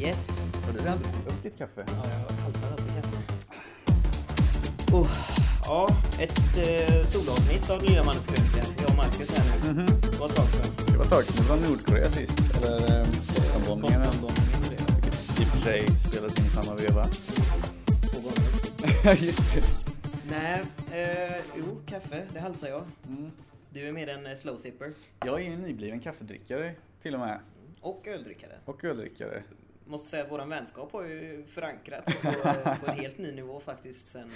Yes. Har du redan druckit upp ditt kaffe? Ja, jag halsar alltid kaffe. Oh. Ja, ett eh, solavsnitt av Lilla Mannens krönika. Jag och Marcus här nu. Det var ett tag sedan. Det var ett tag sedan det var Nordkorea sist. Eller eh, Bostonbombningarna. Vilket i och för sig spelas in samma veva. Två gånger. Just det. Nej, eh, jo, kaffe, det halsar jag. Mm. Du är mer en eh, slow sipper. Jag är en nybliven kaffedrickare till och med. Och öldrickare. Och öldrickare. Måste säga att våran vänskap har ju förankrats på, på en helt ny nivå faktiskt sen,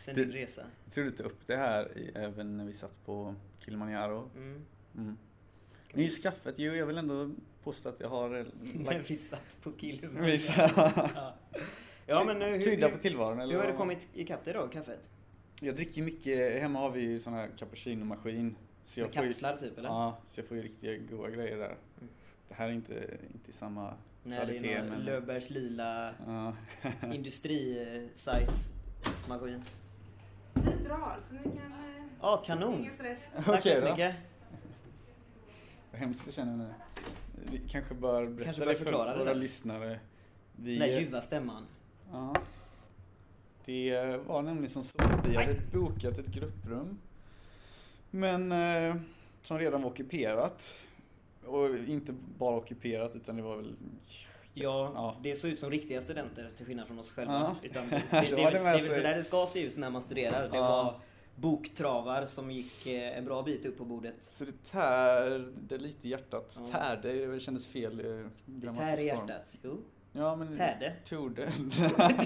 sen Du- din resa. Jag tror du tog upp det här i, även när vi satt på Kilimanjaro. Mm. Mm. Men just kaffet, jo jag vill ändå påstå att jag har eh, När lagt vi satt på. Visa. Ja. ja men eh, hur, krydda på tillvaron. Eller hur har vad? kommit ikapp dig då, kaffet? Jag dricker mycket, hemma har vi ju sån här cappuccino-maskin. Så jag Med får ju, kapslar typ eller? Ja, så jag får ju riktiga goda grejer där. Det här är inte, inte samma Nej, det är någon men... Löfbergs lila Ja. industri-size maskin. Vi drar så ni kan... eh, Ja, kanon! Ingen stress. Tack Okej så mycket. Vad hemskt jag känner nu. Vi kanske bör berätta Kanske bör det för förklara det våra där. lyssnare. Vi, Den där ljuva stämman. Ja. Det var nämligen som så att vi hade bokat ett grupprum. Men eh, som redan var ockuperat. Och inte bara ockuperat utan det var väl... Ja, Ja. det såg ut som riktiga studenter till skillnad från oss själva. Ja. Utan det, det, Det det, är det väl- det är sig. sådär det ska se ut när man studerar. Det Ja. var boktravar som gick eh, en bra bit upp på bordet. Så det tärde lite i hjärtat. Ja. Tärde, det kändes fel eh, Det tär grammatisk i hjärtat. Jo, Ja, men Tärde. Torde.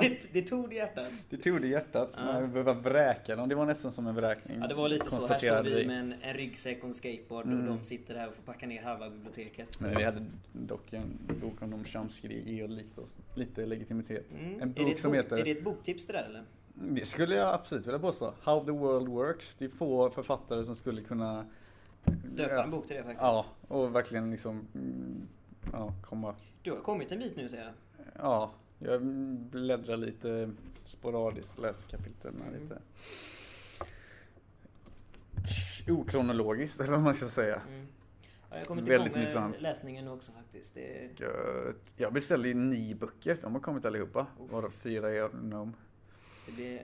det, det tog i hjärtat. det tog det i hjärtat. Ja. Man behöver vräka dem. Det var nästan som en vräkning. Ja, det var lite så. Här står vi med en, en ryggsäck och en skateboard Mm. och de sitter här och får packa ner halva biblioteket. Men vi hade dock en bok om Chomsky ge oss lite, lite legitimitet. Mm. En är, det bok ett som bok, heter... är det ett boktips det där eller? Det skulle jag absolut vilja påstå. How the world works. Det är få författare som skulle kunna... Döpa ja, en bok till det faktiskt. Ja, och verkligen liksom... mm, Ja, komma... Du har kommit en bit nu säger jag. Ja, jag bläddrar lite sporadiskt, läser kapitlen Mm. lite. Okronologiskt, eller vad man ska säga. Mm. Ja, jag har kommit Väldigt igång med intressant. läsningen också faktiskt. Det. Gött. Jag beställde ju nio böcker, de har kommit allihopa. Varav fyra är Gnome. Det blir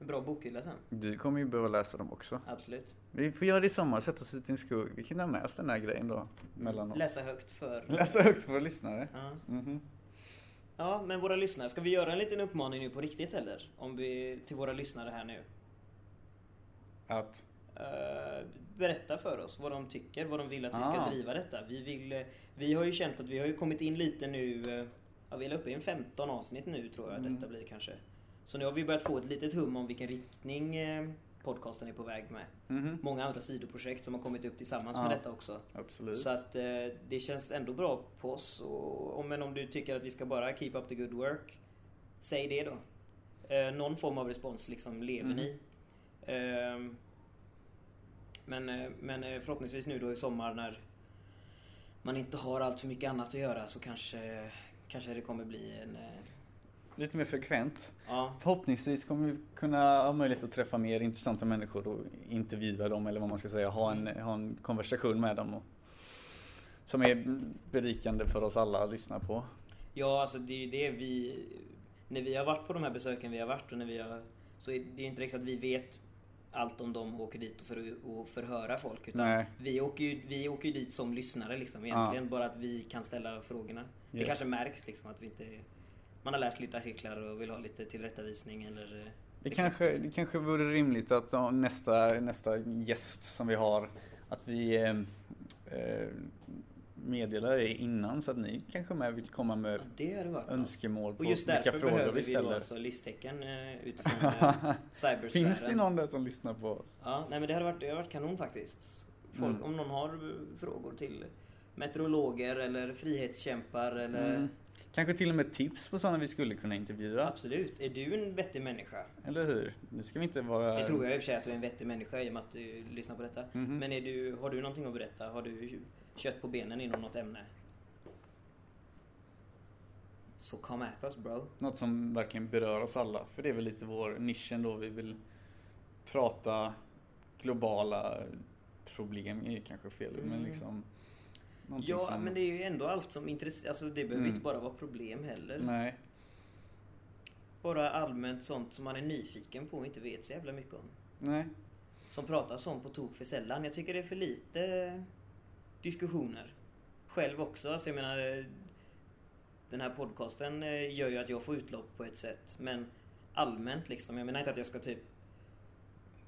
en bra bokhylla sen. Du kommer ju behöva läsa dem också. Absolut. Vi får göra det i sommar, sätta oss ut i en skog. Vi kan ha med oss den här grejen då. Mellan oss. Läsa högt för... Läsa högt för våra lyssnare. Ja. Mhm. ja, men våra lyssnare. Ska vi göra en liten uppmaning nu på riktigt eller? Om vi, till våra lyssnare här nu. Att, Eh, berätta för oss vad de tycker, vad de vill att vi ska Ah. driva detta. Vi, vill, eh, vi har ju känt att vi har ju kommit in lite nu, eh, ja, vi är uppe i en 15 avsnitt nu tror jag Mm. detta blir kanske. Så nu har vi börjat få ett litet hum om vilken riktning eh, podcasten är på väg med. mhm. Många andra sidoprojekt som har kommit upp tillsammans Ja. med detta också. Absolut. Så att eh, det känns ändå bra på oss. Och, om- men om du tycker att vi ska bara keep up the good work, säg det då. Eh, någon form av respons liksom lever Mm. ni. Ehm, men, eh, men eh, förhoppningsvis nu då i sommar när man inte har allt för mycket annat att göra så kanske, kanske det kommer bli en... Lite mer frekvent. Ja, Förhoppningsvis kommer vi kunna ha möjlighet att träffa mer intressanta människor och intervjua dem eller vad man ska säga. Ha en, ha en konversation med dem. Och, som är berikande för oss alla att lyssna på. Ja, alltså det är ju det vi... När vi har varit på de här besöken vi har varit och när vi har... Så är det är inte riktigt att vi vet allt om dem och åker dit för att förhöra folk. Utan Nej. vi åker, ju, vi åker ju dit som lyssnare liksom egentligen. Bara att vi kan ställa frågorna. Det Yes. kanske märks liksom att vi inte... Man har läst lite artiklar och vill ha lite tillrättavisning eller... eh, Det kanske, det kanske vore rimligt att nästa, nästa gäst som vi har, att vi eh, eh, meddelar det innan så att ni kanske med vill komma med Ja, det hade varit något. önskemål på Och just vilka därför frågor behöver vi vi då ställer. alltså listtäcken eh, utifrån cybersfären. Finns det någon där som lyssnar på oss? Ja, nej men det hade varit, det hade varit kanon faktiskt. Folk, Mm. Om någon har frågor till meteorologer eller frihetskämpar eller... Mm. Kanske till och med tips på sådana vi skulle kunna intervjua. Absolut. Är du en vettig människa? Eller hur? Nu ska vi inte vara... Det tror jag i och för sig att du är en vettig människa i och med att du lyssnar på detta. Mhm. Men är du, har du någonting att berätta? Har du kött på benen inom något ämne? Så come at us bro. Något som verkligen berör oss alla. För det är väl lite vår nischen då. Vi vill prata globala problem är kanske fel. Men Mm. liksom någonting Ja, som... men det är ju ändå allt som intresserar. Alltså det behöver Mm. inte bara vara problem heller. Nej. Bara allmänt sånt som man är nyfiken på och inte vet så jävla mycket om. Nej. Som pratas om på tok för sällan. Jag tycker det är för lite diskussioner. Själv också. Alltså jag menar, den här podcasten eh, gör ju att jag får utlopp på ett sätt. Men allmänt liksom. Jag menar inte att jag ska typ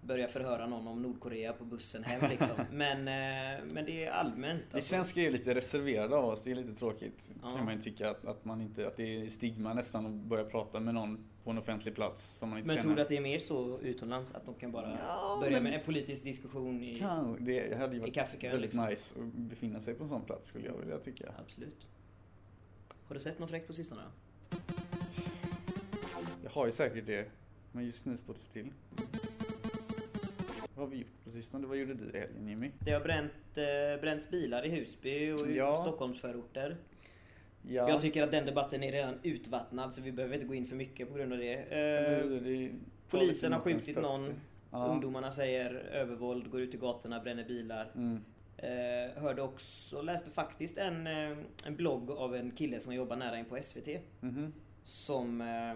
börja förhöra någon om Nordkorea på bussen hem liksom. men, eh, men det är allmänt. Vi alltså. svenskar är lite reserverade av oss, det är lite tråkigt. Ja. Kan man ju tycka att, att, man inte, att det är stigma nästan att börja prata med någon på en offentlig plats som man inte Men känner. tror du att det är mer så utomlands? Att de kan bara Ja, börja men- med en politisk diskussion i... Kan, det hade ju varit kaffekön, väldigt liksom. nice att befinna sig på en sån plats skulle jag vilja tycka. Absolut. Har du sett något fräckt på sistone? Jag har ju säkert det, men just nu står det still. Vad har vi gjort på sistone? Vad gjorde du i helgen Jimmy? Det har bränt, eh, bränts bilar i Husby och i Ja. Stockholmsförorter. Ja, Jag tycker att den debatten är redan utvattnad så vi behöver inte gå in för mycket på grund av det. Eh, det, det, polisen har skjutit någon. Ja. Ungdomarna säger övervåld, går ut i gatorna, bränner bilar. Mm. Eh, hörde också, läste faktiskt en, eh, en blogg av en kille som jobbar nära in på SVT. Mhm. Som eh,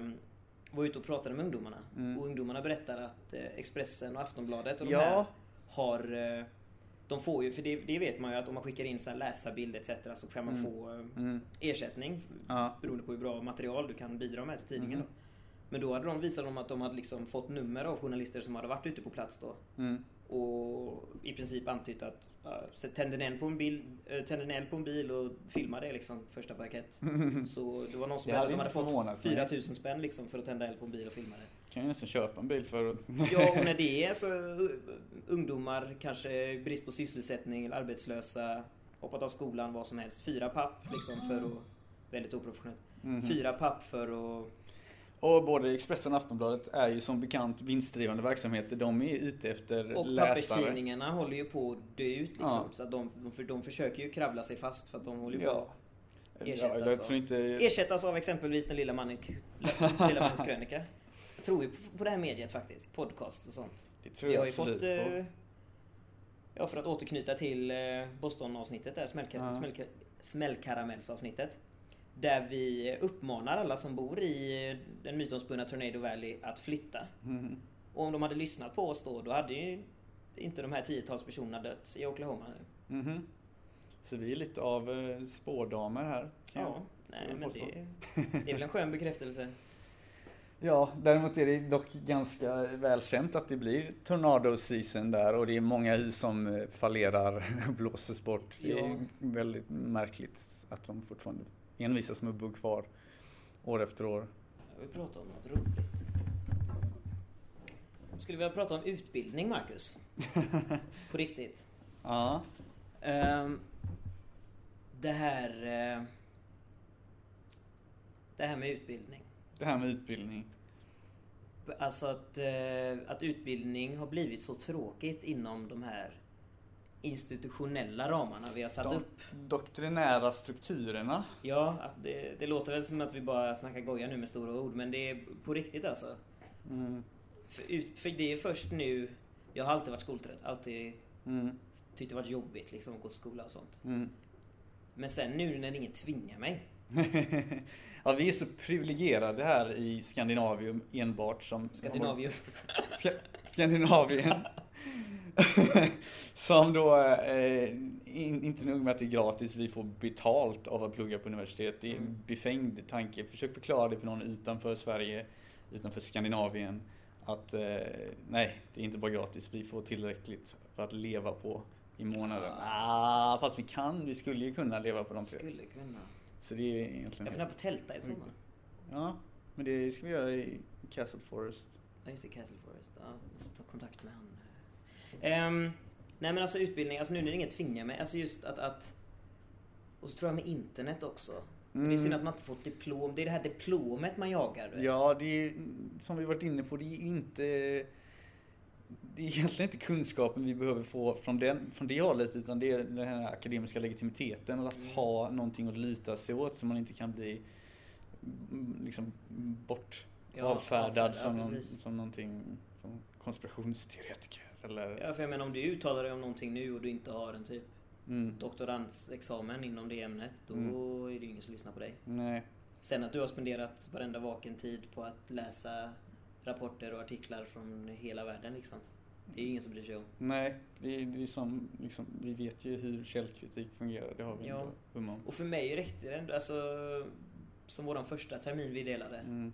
var ute och pratade med ungdomarna. Mm. Och ungdomarna berättar att eh, Expressen och Aftonbladet och de Ja. här har eh, de får ju, för det, det vet man ju att om man skickar in så här läsarbild etc så kan man Mm. få eh, Mm. ersättning Ja. beroende på hur bra material du kan bidra med till tidningen. Mhm. Då. Men då hade de visat dem att de hade liksom fått nummer av journalister som hade varit ute på plats då. Mm. Och i princip antytt att uh, så tände en eld på en bil, uh, tände en eld på en bil och filmade det liksom första parkett. Så det var någon som hade de hade fått förvånat mig. 4000 spänn liksom för att tända eld på en bil och filma det. Kan ju nästan köpa en bil för. Ja, och när det är så uh, ungdomar, kanske brist på sysselsättning eller arbetslösa, hoppat av skolan, vad som helst. Fyra papp liksom för att, väldigt oprofessionellt. Mhm. Fyra papp för att Och både Expressen och Aftonbladet är ju som bekant vinstdrivande verksamheter. De är ute efter Och läsare. papperstidningarna håller ju på att dö ut liksom. Ja. Så att de, för de försöker ju kravla sig fast för att de håller ju på Ja. Ja, ersättas av- tror inte... Ersättas av exempelvis den lilla, mannen, lilla mannens krönika. Jag tror ju på- på det här mediet faktiskt. Podcast och sånt. Det tror Vi jag har ju fått... på. Eh, ja, för att återknyta till eh, Boston-avsnittet där, smällka, Ja. smällka, smällkaramellsavsnittet. Där vi uppmanar alla som bor i den mytomspunna Tornado Valley att flytta. Mhm. Och om de hade lyssnat på oss då, då hade ju inte de här tiotals personerna dött i Oklahoma. Mhm. Så vi är lite av eh, spårdamer här. jag- Ja, nej men det, det är väl en skön bekräftelse. Ja, däremot är det dock ganska välkänt att det blir tornado season där och det är många hus som eh, fallerar, blåses bort. Det är Ja. väldigt märkligt att de fortfarande envisas med att bo kvar år efter år. Jag vill prata om något roligt. Jag skulle vilja prata om utbildning, Marcus. På riktigt. Ja. Ehm, det här... eh, det här med utbildning. Det här med utbildning. Alltså att, eh, att utbildning har blivit så tråkigt inom de här institutionella ramarna vi har satt De upp. doktrinära strukturerna. Ja, alltså det, det låter väl som att vi bara snackar goja nu med stora ord, men det är på riktigt alltså. Mm. För, ut, för det är först nu, jag har alltid varit skoltrött, alltid Mm. tyckt det varit jobbigt liksom att gå till skola och sånt. Mm. Men sen nu när ingen tvingar mig. ja, vi är så privilegierade här i Skandinavium enbart som... Skandinavium. Ska, Skandinavien. som då, eh, in, inte nog med att det är gratis, vi får betalt av att plugga på universitet. Det är en Mm. befängd tanke. Försök förklara det för någon utanför Sverige, utanför Skandinavien. Att eh, nej, det är inte bara gratis, vi får tillräckligt för att leva på i månaden. Ah, fast vi kan, vi skulle ju kunna leva på de tre. Skulle kunna. Så det är egentligen... Jag funderar på tälta i sommar. Ja, men det ska vi göra i Castle Forest. Ja just det, Castle Forest. Ja, ta kontakt med han. Ehm, nej men alltså utbildning, alltså nu när ingen tvingar mig. Alltså just att, att och så tror jag med internet också. Men Det är synd Mm. att man inte fått diplom. Det är det här diplomet man jagar. Du vet. Ja, det är som vi varit inne på, det är inte det är egentligen inte kunskapen vi behöver få från, den, från det hållet utan det är den här akademiska legitimiteten och att Mm. ha någonting att luta sig åt så man inte kan bli mm, liksom bort Ja, avfärdad avfärdad, som, någon, precis. som någonting som konspirationsteoretiker eller Ja, för jag menar om du uttalar dig om någonting nu och du inte har en typ Mm. doktorandsexamen inom det ämnet, då Mm. är det ju ingen som lyssnar på dig. Nej. Sen att du har spenderat varenda vaken tid på att läsa rapporter och artiklar från hela världen liksom. Det är ingen som bryr sig om. Nej, det är, det är som, liksom, vi vet ju hur källkritik fungerar. Det har vi Ja. ändå hum om. Och för mig räckte det ändå, alltså som våran första termin vi delade. Mm.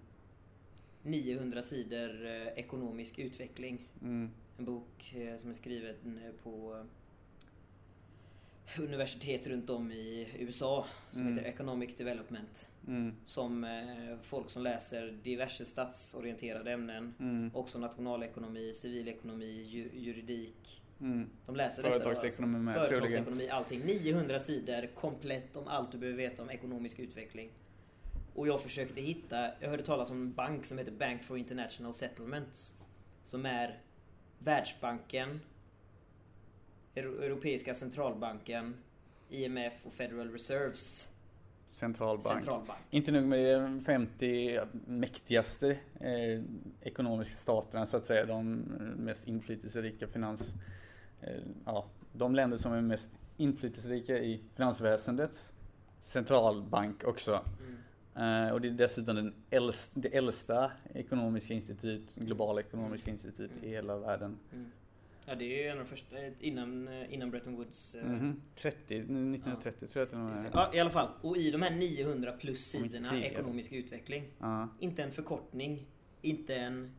900 sidor eh, ekonomisk utveckling. Mm. En bok eh, som är skriven eh, på universitet runt om i USA som Mm. heter Economic Development. Mm. Som eh, folk som läser diverse statsorienterade ämnen. Mm. Också nationalekonomi, civilekonomi, ju- juridik. Mm. De läser detta Företagsekonomi med, alltså. troligen. Företagsekonomi, allting. 900 sidor komplett om allt du behöver veta om ekonomisk utveckling. Och jag försökte hitta, jag hörde talas om en bank som heter Bank for International Settlements. Som är Världsbanken, Euro- Europeiska centralbanken, IMF och Federal Reserves Centralbank. centralbank. Inte nog med de 50 mäktigaste eh, ekonomiska staterna så att säga, de mest inflytelserika finans... Eh, ja, de länder som är mest inflytelserika i finansväsendets centralbank också. Mm. Eh, och det är dessutom den äldsta, det äldsta ekonomiska institut, globala ekonomiska institut i hela världen. Mm. Ja, det är ju en av de första, eh, innan, eh, innan Bretton Woods. eh, Mhm. 30, 1930 tror jag till och med. Ja, i alla fall. Och i de här 900 plus inte sidorna tidigare. ekonomisk utveckling. Ja. Inte en förkortning, inte en...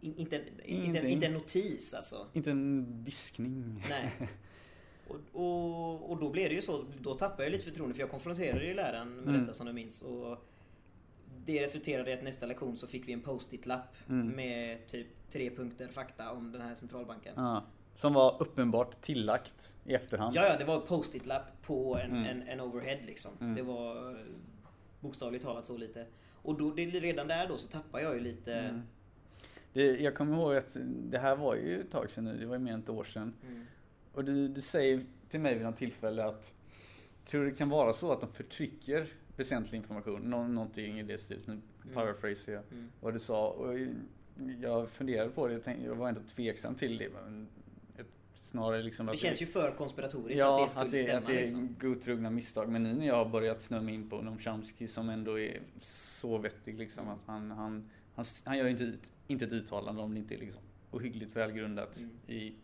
in- Inte, en- inte, en, Ingenting. inte en notis alltså. Inte en viskning. Nej. Och, och, och då blev det ju så, då tappade jag lite förtroende för jag konfronterade ju läraren med Mm. detta som du minns. Och det resulterade i att nästa lektion så fick vi en post-it-lapp Mm. med typ tre punkter fakta om den här centralbanken. Ja. Som var uppenbart tillagt i efterhand. Ja, ja, det var post-it-lapp på en, Mm. en, en overhead liksom. Mm. Det var bokstavligt talat så lite. Och då, det, redan där då så tappar jag ju lite... Mm. Det, jag kommer ihåg att det här var ju ett tag sedan nu, det var ju mer än ett år sedan. Mm. Och du, du säger till mig vid något tillfälle att tror du det kan vara så att de förtrycker väsentlig information? Nå, någonting i det stilet. Nu paraphrasear jag Mm. vad du sa. Och jag funderade på det, jag, tänkte, jag var ändå tveksam till det. Men snarare liksom Det känns ju för konspiratoriskt Ja, att det skulle att det, stämma att det är liksom. godtrogna misstag. Men nu när jag har börjat snöa in på Noam Chomsky som ändå är så vettig liksom att han, han, han, han gör inte, inte ett uttalande om det inte är liksom ohyggligt välgrundat Mm. i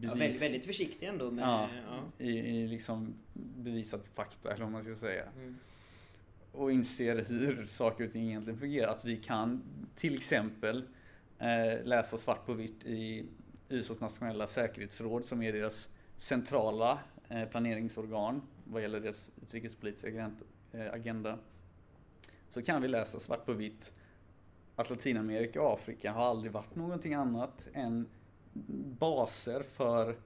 Ja, bevis. väldigt, väldigt försiktig ändå med... Ja. Ja. I, I liksom bevisat fakta eller vad man ska säga. Mm. Och inser hur saker och ting egentligen fungerar. Att vi kan till exempel eh, läsa svart på vitt i USAs nationella säkerhetsråd som är deras centrala eh, planeringsorgan vad gäller deras utrikespolitiska eh, agenda. Så kan vi läsa svart på vitt att Latinamerika och Afrika har aldrig varit någonting annat än baser för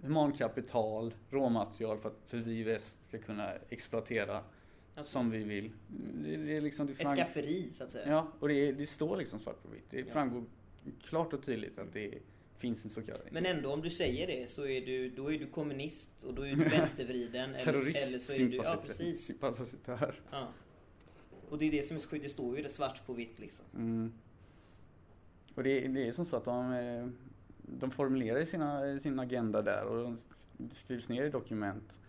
humankapital, råmaterial för att för vi i väst ska kunna exploatera Absolut. som vi vill. Det, det är liksom, det Ett skafferi så att säga. Ja, och det, det står liksom svart på vitt. Det Ja. framgår klart och tydligt att det finns en så kallad Men ändå om du säger det så är du, då är du kommunist och då är du vänstervriden. eller, eller så är du... Ja, precis. terroristsympatisör. Ja. Och det är det som är så sjukt, det står ju det svart på vitt liksom. Mm. Och det, det är som så att de, eh, de formulerar sina, sin agenda där och de skrivs ner i dokument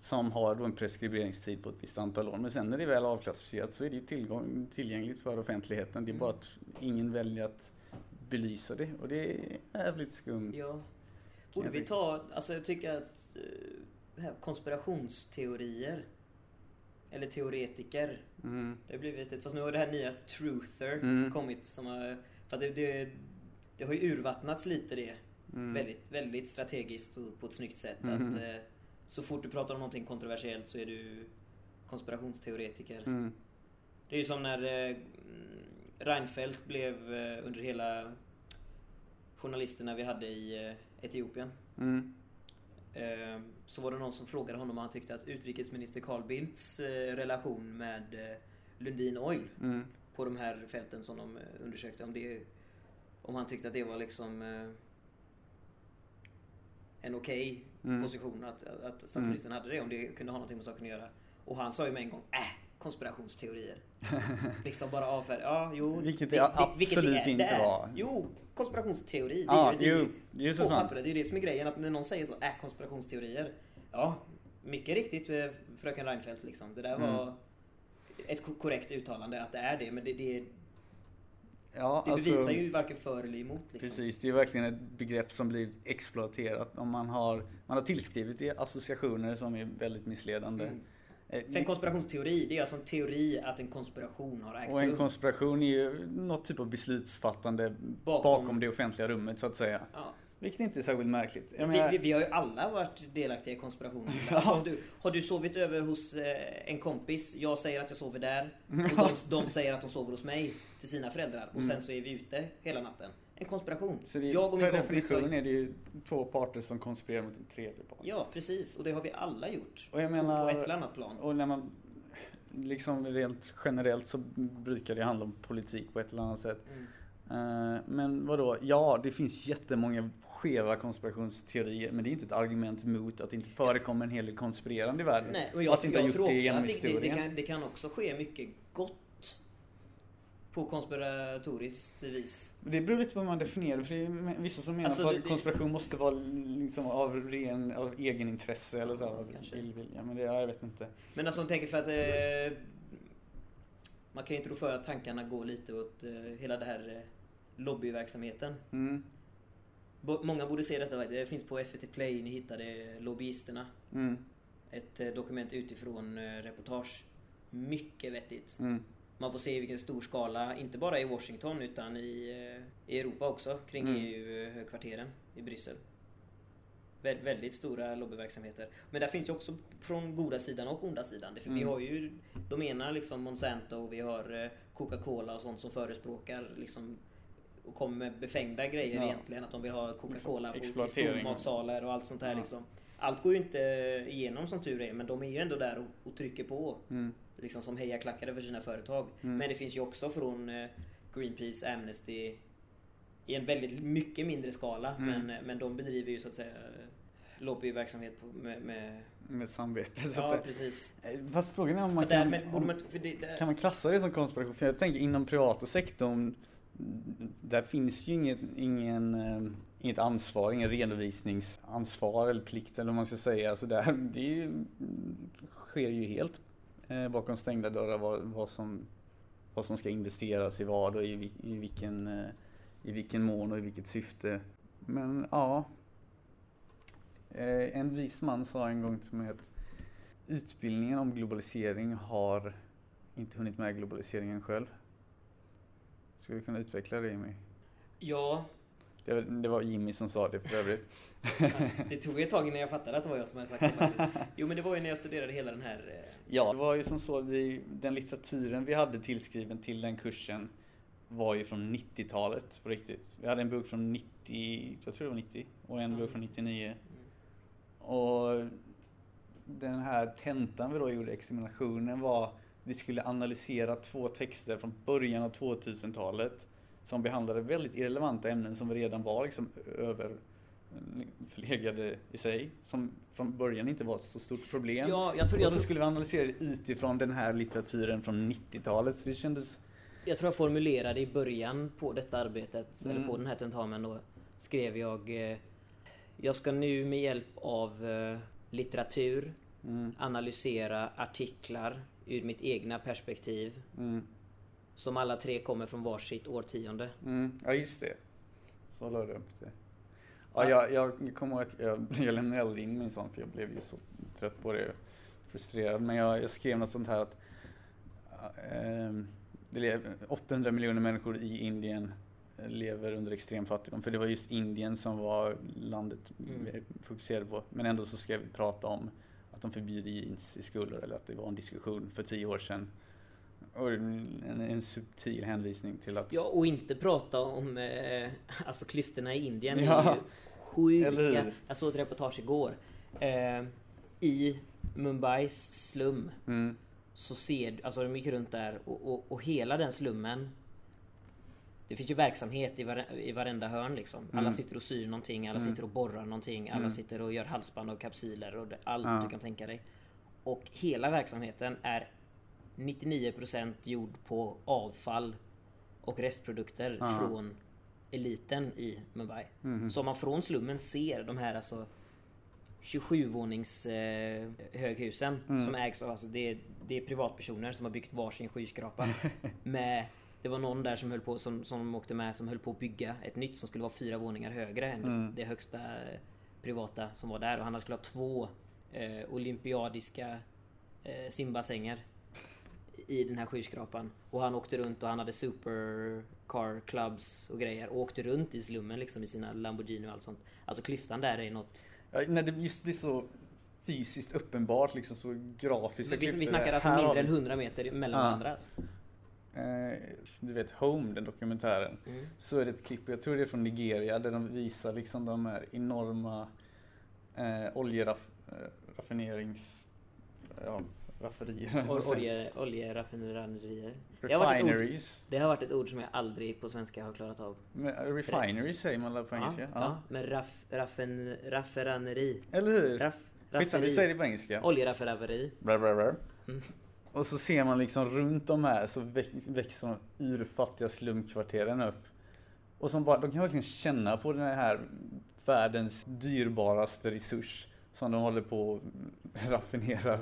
som har då en preskriberingstid på ett visst antal år. Men sen när det är väl avklassificerat så är det tillgång, tillgängligt för offentligheten. Det är bara att ingen väljer att belysa det och det är jävligt skumt. Ja. Borde vi ta, alltså jag tycker att eh, det här konspirationsteorier eller teoretiker Mm. Det har blivit ett, fast nu har det här nya Truther Mm. kommit som har, för att det, det, det har ju urvattnats lite det. Mm. Väldigt, väldigt strategiskt och på ett snyggt sätt. Mhm. Att eh, så fort du pratar om någonting kontroversiellt så är du konspirationsteoretiker. Mm. Det är ju som när eh, Reinfeldt blev eh, under hela journalisterna vi hade i eh, Etiopien. Mm. Eh, så var det någon som frågade honom om han tyckte att utrikesminister Carl Bildts eh, relation med eh, Lundin Oil Mm. på de här fälten som de eh, undersökte. Om, det, om han tyckte att det var liksom eh, en okej Mm. position att, att statsministern hade det. Om det kunde ha någonting med saken att göra. Och han sa ju med en gång äh, konspirationsteorier. liksom bara avfärda. Ja, jo. Vilket det- det det- vilket absolut det är, inte det är. var. Jo, konspirationsteori. Det Ja, är ju, det det är på pappret. Det är det som är grejen. Att när någon säger så, är konspirationsteorier. Ja, mycket riktigt eh, fröken Reinfeldt liksom. Det där Mm. var ett ko- korrekt uttalande att det är det. Men det, det, Ja, det alltså, bevisar ju varken för eller emot. Liksom. Precis, det är verkligen ett begrepp som blivit exploaterat. Om man har, man har tillskrivit det associationer som är väldigt missledande. Mm. Eh, För en konspirationsteori, det är alltså en teori att en konspiration har ägt Och en rum. konspiration är ju något typ av beslutsfattande Bakom- bakom, det offentliga rummet så att säga. Ja. Vilket inte är särskilt märkligt. Jag Vi, menar, vi, vi har ju alla varit delaktiga i konspirationen. Ja. Alltså, har, du, har du sovit över hos eh, en kompis, jag säger att jag sover där och de, de säger att de sover hos mig till sina föräldrar och sen så är vi ute hela natten. En konspiration. så det jag och min per kompis definition är det ju två parter som konspirerar mot en tredje part. Ja precis, och det har vi alla gjort. Och jag menar- på ett eller annat plan. Och när man liksom rent generellt så brukar det handla om politik på ett eller annat sätt. Mm. Eh, Men vadå? Ja, det finns jättemånga skeva konspirationsteorier men det är inte ett argument mot att det inte förekommer en hel del konspirerande i världen. Nej, och Och jag, att det inte jag tror det också att det, det, det, kan, det kan också ske mycket gott på konspiratoriskt vis. Det beror lite på hur man definierar för det är vissa som menar Alltså, på att konspiration måste vara liksom av ren, av egenintresse eller så av Kanske. illvilja. Men det, ja, jag vet inte. Men alltså jag tänker för att eh, man kan ju inte tro för att tankarna går lite åt eh, hela det här eh, lobbyverksamheten. Mm. Många borde se detta, det finns på SVT Play, ni hittade lobbyisterna. Mm. Ett eh, dokument utifrån eh, reportage. Mycket vettigt. Mm. Man får se vilken stor skala, inte bara i Washington utan i, eh, i Europa också, kring Mm. EU-högkvarteren i Bryssel. Vä- väldigt stora lobbyverksamheter. Men där finns ju också från goda sidan och onda sidan. För vi Mm. har ju de ena liksom Monsanto och vi har Coca-Cola och sånt som förespråkar liksom och kommer med befängda grejer Ja. egentligen. Att de vill ha Coca-Cola i skolmatsalar och allt sånt där Ja. liksom. Allt går ju inte igenom som tur är men de är ju ändå där och, och trycker på Mm. liksom som hejaklackare för sina företag. Mm. Men det finns ju också från eh, Greenpeace, Amnesty i en väldigt mycket mindre skala. Mm. Men, men de bedriver ju så att säga lobbyverksamhet på, med, med Med samvete så att Ja säga. precis. Eh, Fast frågan är om man kan, därmed om, man, det, kan man klassa det som konspiration? För jag tänker inom privata sektorn, där finns ju inget, ingen, eh, inget ansvar, ingen redovisningsansvar eller plikt eller vad man ska säga. Alltså där, det ju, sker ju helt eh, bakom stängda dörrar vad, vad, som, vad som ska investeras i vad och i, i, vilken, eh, i vilken mån och i vilket syfte. Men ja. En vis man sa en gång till mig att utbildningen om globalisering har inte hunnit med globaliseringen själv. Ska vi kunna utveckla det Jimmy? ja, Det var, det var Jimmy som sa det för övrigt. det tog ett tag innan jag fattade att det var jag som hade sagt det faktiskt. Jo men det var ju när jag studerade hela den här eh, Ja, det var ju som så vi, den litteraturen vi hade tillskriven till den kursen var ju från 90-talet på riktigt. Vi hade en bok från 90, jag tror det var 90 och en Ja, bok från 90. 99. mm. Och den här tentan vi då gjorde, examinationen var vi skulle analysera två texter från början av 2000-talet som behandlade väldigt irrelevanta ämnen som redan var liksom överförlegade i sig. Som från början inte var ett så stort problem. Ja, jag tror, och jag, så tror, skulle vi analysera det utifrån den här litteraturen från 90-talet. Så det kändes... jag tror jag formulerade i början på detta arbetet, Mm. eller på den här tentamen då, skrev jag eh, Jag ska nu med hjälp av eh, litteratur Mm, analysera artiklar ur mitt egna perspektiv mm, som alla tre kommer från varsitt årtionde. mm. Ja, just det. Så la du upp det. Ja, jag, jag kommer att jag, jag lämnade aldrig in min sån för jag blev ju så trött på det. Frustrerad. Men jag, jag skrev något sånt här att ehm, det lever 800 miljoner människor i Indien eh, lever under extrem fattigdom. För det var just Indien som var landet Mm. vi fokuserade på. Men ändå så ska vi prata om att de förbjuder jeans i skolor eller att det var en diskussion för tio år sedan. Och en, en subtil hänvisning till att Ja, och inte prata om eh, alltså klyftorna i Indien. Ja. är ju sjuka. Jag såg ett reportage igår. Eh, I Mumbais slum mm, så ser du, alltså de gick runt där och, och, och hela den slummen det finns ju verksamhet i, vare, i varenda hörn liksom. Alla Mm. sitter och syr någonting, alla Mm. sitter och borrar någonting, alla Mm. sitter och gör halsband och kapsyler och allt Ja. du kan tänka dig. Och hela verksamheten är 99% gjord på avfall och restprodukter Ja. från eliten i Mumbai. Mhm. Så om man från slummen ser de här alltså 27-vånings eh, höghusen Mm. som ägs av, alltså det, är- det är privatpersoner som har byggt varsin skyskrapa. med, det var någon där som höll på, som, som åkte med, som höll på att bygga ett nytt som skulle vara fyra våningar högre än Mm. det högsta eh, privata som var där. Och han skulle ha två eh, olympiadiska eh, simbassänger i den här skyskrapan. Och han åkte runt och han hade supercar clubs och grejer. Och åkte runt i slummen liksom i sina Lamborghini och allt sånt. Alltså klyftan där är något... Ja, när det just blir så fysiskt uppenbart, liksom så grafiskt. Vi, vi snackar alltså mindre än 100 meter mellan Ja. varandra. Alltså. Eh, du vet Home, den dokumentären. Mm. Så är det ett klipp, jag tror det är från Nigeria, där de visar liksom de här enorma eh, oljeraffinerings... Ja, rafferier. Och olje, oljeraffinaderier. Refineries. det har varit ett ord som jag aldrig på svenska har klarat av. Men, refineries säger man på engelska? Ja, Ja. ja. Men raff, raffen, raffinaderi. Eller hur? Raff, Skitsamma, vi säger det på engelska. Oljeraffinaderi. Bra, bra, bra. Mm. Och så ser man liksom runt de här så väx- växer de urfattiga slumkvarteren upp. Och som bara, de kan verkligen känna på den här världens dyrbaraste resurs som de håller på att raffinera.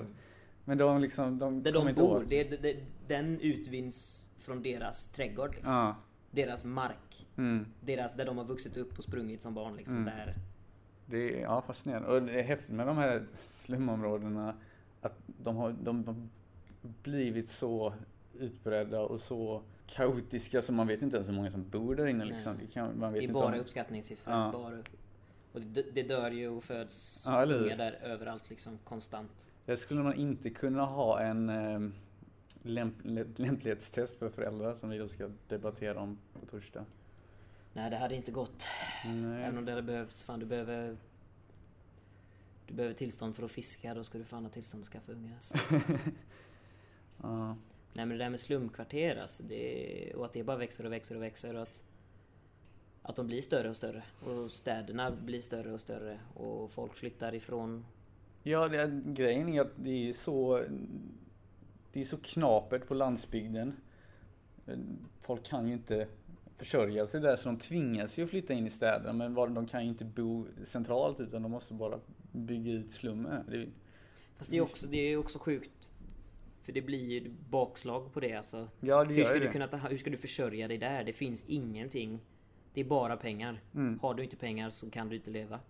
Men de liksom, de Där de inte bor. åt. Det, det, den utvinns från deras trädgård. Liksom. Ja. Deras mark. Mm. Deras, där de har vuxit upp och sprungit som barn. Liksom, Mm. där. Det är ja, fascinerande. Och det är häftigt med de här slumområdena att de har, de har blivit så utbredda och så kaotiska så man vet inte ens hur många som bor där inne liksom. Det, kan, man vet Det är bara om... uppskattningssiffror. Ja. Bara. Och det, det dör ju och föds Ja, unga där överallt liksom konstant. Där skulle man inte kunna ha en eh, lämp lämplighetstest för föräldrar som vi då ska debattera om på torsdag. Nej det hade inte gått. Nej. Även om det hade behövts. Fan du behöver Du behöver tillstånd för att fiska. Då ska du fan ha tillstånd att skaffa unga. Ja. Nej men det där med slumkvarter alltså. Det, och att det bara växer och växer och växer. Och att, att de blir större och större. Och städerna blir större och större. Och folk flyttar ifrån. Ja, det, grejen är att det är så Det är så knapert på landsbygden. Folk kan ju inte försörja sig där så de tvingas ju att flytta in i städerna men de kan ju inte bo centralt utan de måste bara bygga ut slummen. Det, är- Fast det är också, det är också sjukt. För det blir ju bakslag på det alltså. ja, det Hur ska, ju du det. kunna ta, hur ska du försörja dig där? Det finns ingenting. Det är bara pengar. Mm. Har du inte pengar så kan du inte leva.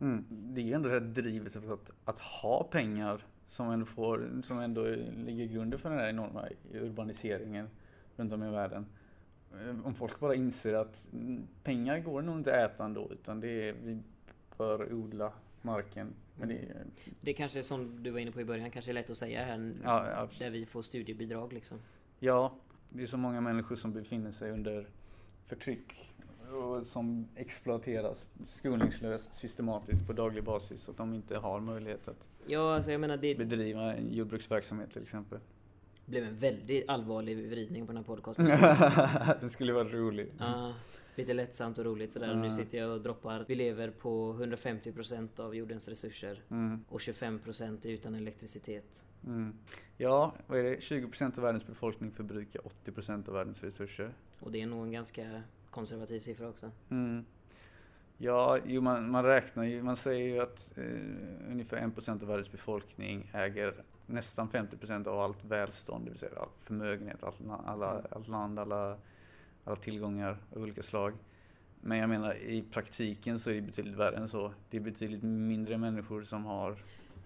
Mm. Det är ju ändå det här drivet för att, att ha pengar som ändå, får, som ändå ligger grunden för den här enorma urbaniseringen runt om i världen. Eh, Om folk bara inser att mm, pengar går nog inte att äta ändå utan det är, vi bör odla marken. Men det är, Det kanske är som du var inne på i början, kanske är lätt att säga här. ja, Där vi får studiebidrag liksom. ja, det är så många människor som befinner sig under förtryck och som exploateras skoningslöst systematiskt på daglig basis så att de inte har möjlighet att Ja, alltså jag menar det bedriva en jordbruksverksamhet till exempel. blev en väldigt allvarlig vridning på den här podcasten. Den skulle vara rolig. Ja, lite lättsamt och roligt sådär. Nu Ja. sitter jag och droppar vi lever på 150% av jordens resurser. Mm, Och 25% är utan elektricitet. mm. Ja, vad är det? 20% av världens befolkning förbrukar 80% av världens resurser. Och det är nog en ganska konservativ siffra också. Mm. Ja, jo, man, man räknar ju, man säger ju att eh, ungefär 1% av världens befolkning äger nästan 50% av allt välstånd, det vill säga all förmögenhet, allt, la- alla, allt land, alla, alla tillgångar av olika slag. Men jag menar i praktiken så är det betydligt värre än så. Det är betydligt mindre människor som har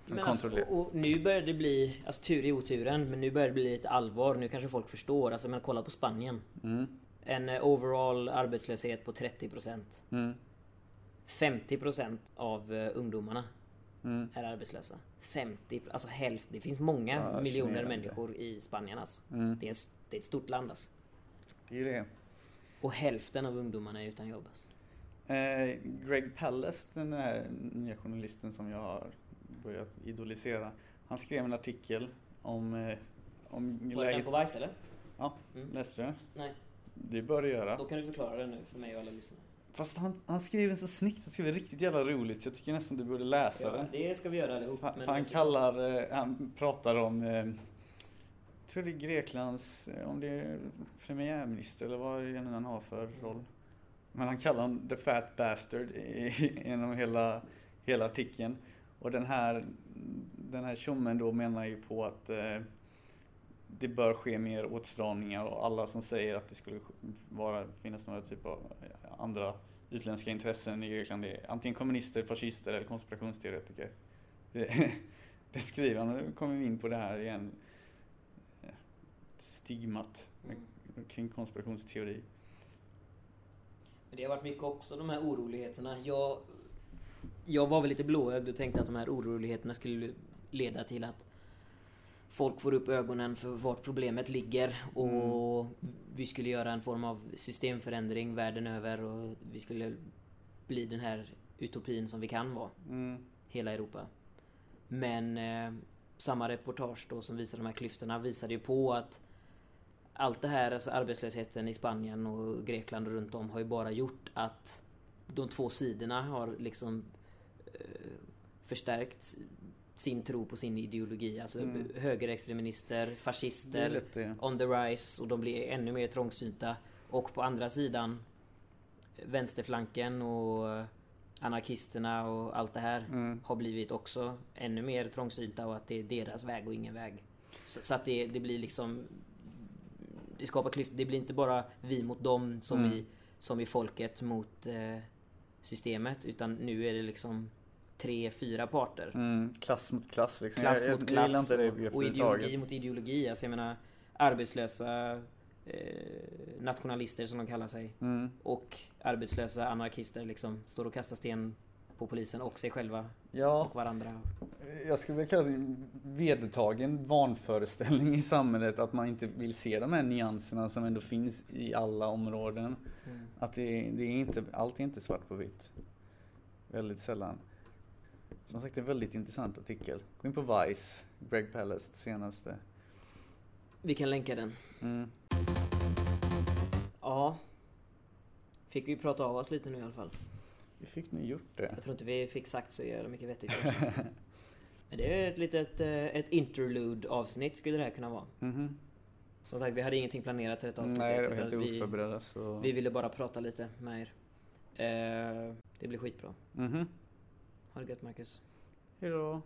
Men alltså, och, och nu börjar det bli, alltså tur i oturen, men nu börjar det bli lite allvar. Nu kanske folk förstår. Alltså men kolla på Spanien. Mm, En eh, overall arbetslöshet på 30%. mm, 50% av eh, ungdomarna mm, är arbetslösa. 50, alltså hälften. Det finns många Ja, miljoner människor i Spanien alltså. mm. Det är, det är ett stort land alltså. Det är det. Och hälften av ungdomarna är utan jobb. Eh, Greg Pallas, den här nya journalisten som jag har börjat idolisera. Han skrev en artikel om, eh, om Var det den på Vice eller? Ja, Mm. läste du den? Nej. Det bör du göra. Då kan du förklara det nu för mig och alla lyssnare. Fast han, han skriver den så snyggt, han skriver riktigt jävla roligt så jag tycker nästan du borde läsa Ja, den. det ska vi göra allihop. Han, han kallar, eh, han pratar om tror det är Greklands, eh, om det är premiärminister eller vad det nu han har för roll. Men han kallar honom the fat bastard genom hela, hela artikeln. Och den här, den här tjommen då menar ju på att eh, det bör ske mer åtstramningar och alla som säger att det skulle vara, finnas några typ av eh, andra utländska intressen i Grekland är antingen kommunister, fascister eller konspirationsteoretiker. Det, det skriver han, nu kommer vi in på det här igen. Stigmat med- kring konspirationsteori. Men det har varit mycket också de här oroligheterna. Jag, jag var väl lite blåögd och tänkte att de här oroligheterna skulle leda till att folk får upp ögonen för vart problemet ligger och vi skulle göra en form av systemförändring världen över och vi skulle bli den här utopin som vi kan vara. Mm. Hela Europa. Men eh, samma reportage då som visar de här klyftorna visade ju på att allt det här, alltså arbetslösheten i Spanien och Grekland och runt om har ju bara gjort att de två sidorna har liksom eh, förstärkt sin tro på sin ideologi. Alltså Mm. högerextremister, fascister lätt det. on the rise och de blir ännu mer trångsynta. Och på andra sidan vänsterflanken och anarkisterna och allt det här Mm. har blivit också ännu mer trångsynta och att det är deras väg och ingen väg. Så, så att det, det blir liksom Det skapar klyftor. Det blir inte bara vi mot dem som, Mm. i, som i folket mot eh, systemet utan nu är det liksom tre, fyra parter. Mm. Klass mot klass liksom. Klass jag, mot jag, klass Jag inte det och, och ideologi mot ideologi. Alltså jag menar arbetslösa eh, nationalister som de kallar sig Mm. och arbetslösa anarkister liksom står och kastar sten på polisen och sig själva Ja, och varandra. Jag skulle väl kalla det en vedertagen vanföreställning i samhället att man inte vill se de här nyanserna som ändå finns i alla områden. Mm. Att det, det är inte, allt är inte svart på vitt. Väldigt sällan. Som sagt en väldigt intressant artikel. Gå in på Vice, Greg Palast senaste. Vi kan länka den. Mm. Ja. Fick vi prata av oss lite nu i alla fall. Vi fick nu gjort det. Jag tror inte vi fick sagt så jävla mycket vettigt det är ett litet eh, ett interlude avsnitt skulle det här kunna vara. Mhm. Som sagt vi hade ingenting planerat till detta avsnittet. Nej, det var helt vi, oförberedda så... vi ville bara prata lite med er. Eh, det blir skitbra. Mhm. Ha det gött Marcus. Hejdå.